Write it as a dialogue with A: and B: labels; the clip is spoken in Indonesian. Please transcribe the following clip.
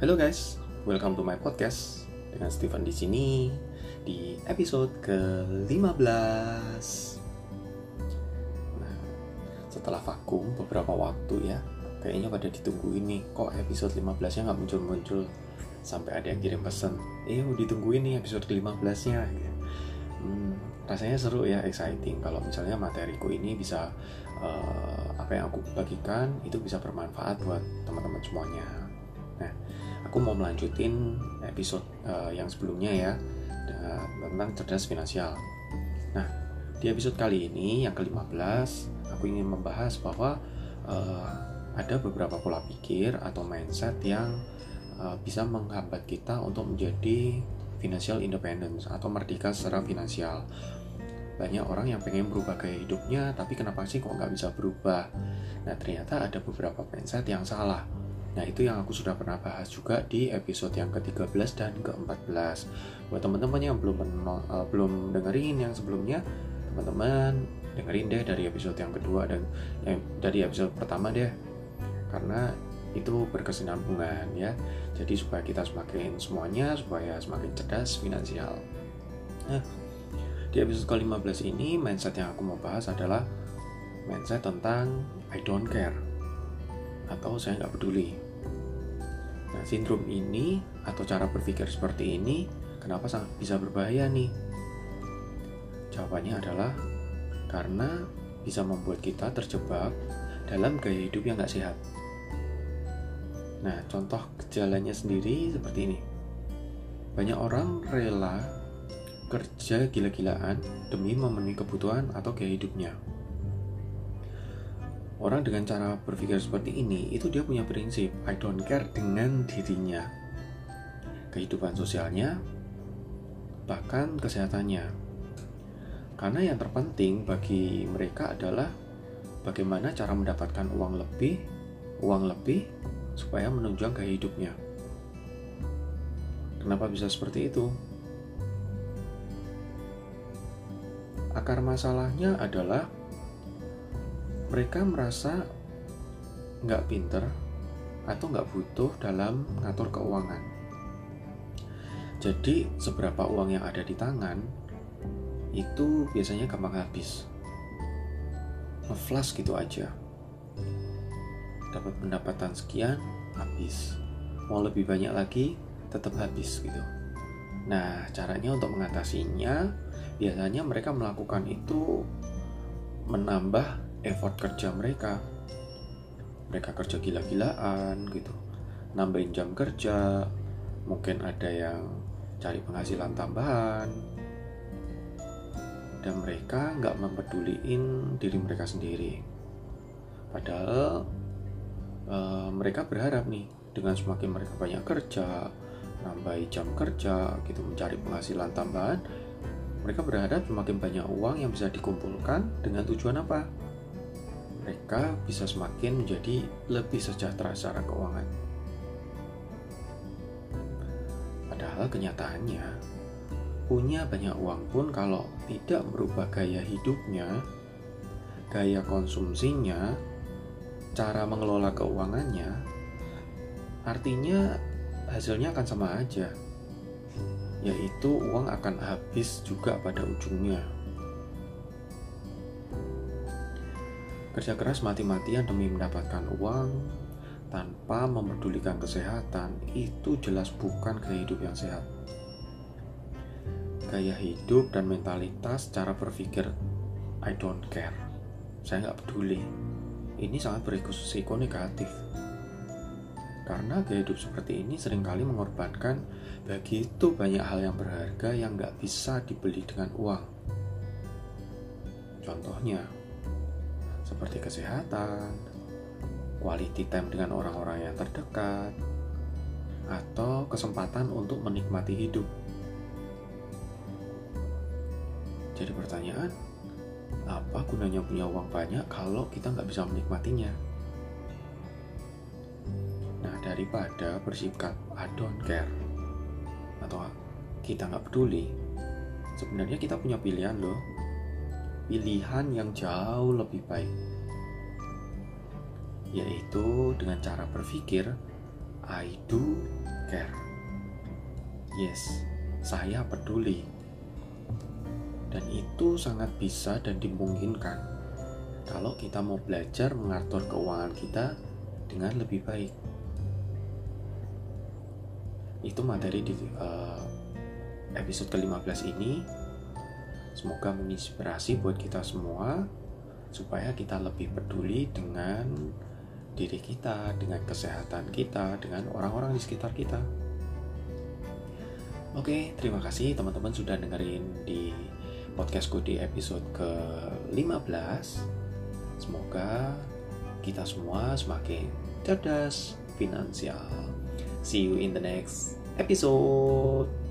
A: Halo guys, welcome to my podcast dengan Steven di sini di episode ke-15. Nah, setelah vakum beberapa waktu ya, kayaknya pada ditungguin nih, kok episode 15-nya nggak muncul-muncul sampai ada yang kirim pesan, eh ditungguin nih episode ke-15-nya. Hmm, rasanya seru ya, exciting kalau misalnya materiku ini bisa uh, apa yang aku bagikan itu bisa bermanfaat buat teman-teman semuanya. Nah, aku mau melanjutin episode uh, yang sebelumnya ya tentang cerdas finansial. Nah, di episode kali ini yang ke-15 aku ingin membahas bahwa uh, ada beberapa pola pikir atau mindset yang uh, bisa menghambat kita untuk menjadi financial independence atau merdeka secara finansial. Banyak orang yang pengen berubah gaya hidupnya tapi kenapa sih kok nggak bisa berubah? Nah ternyata ada beberapa mindset yang salah nah itu yang aku sudah pernah bahas juga di episode yang ke-13 dan ke-14 buat teman-teman yang belum uh, belum dengerin yang sebelumnya teman-teman dengerin deh dari episode yang kedua dan yang dari episode pertama deh. Karena itu berkesinambungan ya. Jadi supaya kita semakin semuanya supaya semakin cerdas finansial. Nah di episode ke-15 ini mindset yang aku mau bahas adalah mindset tentang I don't care atau saya nggak peduli nah sindrom ini atau cara berpikir seperti ini kenapa sangat bisa berbahaya nih jawabannya adalah karena bisa membuat kita terjebak dalam gaya hidup yang nggak sehat Nah, contoh gejalanya sendiri seperti ini. Banyak orang rela kerja gila-gilaan demi memenuhi kebutuhan atau gaya hidupnya. Orang dengan cara berpikir seperti ini, itu dia punya prinsip I don't care dengan dirinya, kehidupan sosialnya, bahkan kesehatannya. Karena yang terpenting bagi mereka adalah bagaimana cara mendapatkan uang lebih, uang lebih, supaya menunjang gaya hidupnya. Kenapa bisa seperti itu? Akar masalahnya adalah mereka merasa nggak pinter atau nggak butuh dalam ngatur keuangan. Jadi seberapa uang yang ada di tangan itu biasanya gampang habis. Ngeflash gitu aja dapat pendapatan sekian habis mau lebih banyak lagi tetap habis gitu nah caranya untuk mengatasinya biasanya mereka melakukan itu menambah effort kerja mereka. Mereka kerja gila-gilaan gitu. Nambahin jam kerja. Mungkin ada yang cari penghasilan tambahan. Dan mereka nggak mempeduliin diri mereka sendiri. Padahal uh, mereka berharap nih dengan semakin mereka banyak kerja, nambah jam kerja, gitu mencari penghasilan tambahan, mereka berharap semakin banyak uang yang bisa dikumpulkan dengan tujuan apa? Mereka bisa semakin menjadi lebih sejahtera secara keuangan. Padahal kenyataannya, punya banyak uang pun kalau tidak merubah gaya hidupnya, gaya konsumsinya, cara mengelola keuangannya, artinya hasilnya akan sama aja, yaitu uang akan habis juga pada ujungnya. Kerja keras mati-matian demi mendapatkan uang tanpa memperdulikan kesehatan itu jelas bukan gaya hidup yang sehat. Gaya hidup dan mentalitas cara berpikir I don't care, saya nggak peduli ini sangat berisiko negatif. Karena gaya hidup seperti ini sering kali mengorbankan begitu banyak hal yang berharga yang nggak bisa dibeli dengan uang. Contohnya, seperti kesehatan, quality time dengan orang-orang yang terdekat, atau kesempatan untuk menikmati hidup. Jadi pertanyaan, apa gunanya punya uang banyak kalau kita nggak bisa menikmatinya? Nah, daripada bersikap I don't care atau kita nggak peduli, sebenarnya kita punya pilihan loh. Pilihan yang jauh lebih baik. Yaitu dengan cara berpikir I do care. Yes, saya peduli. Dan itu sangat bisa dan dimungkinkan kalau kita mau belajar mengatur keuangan kita dengan lebih baik. Itu materi di uh, episode ke-15 ini. Semoga menginspirasi buat kita semua supaya kita lebih peduli dengan diri kita, dengan kesehatan kita, dengan orang-orang di sekitar kita. Oke, terima kasih teman-teman sudah dengerin di podcastku di episode ke-15. Semoga kita semua semakin cerdas finansial. See you in the next episode.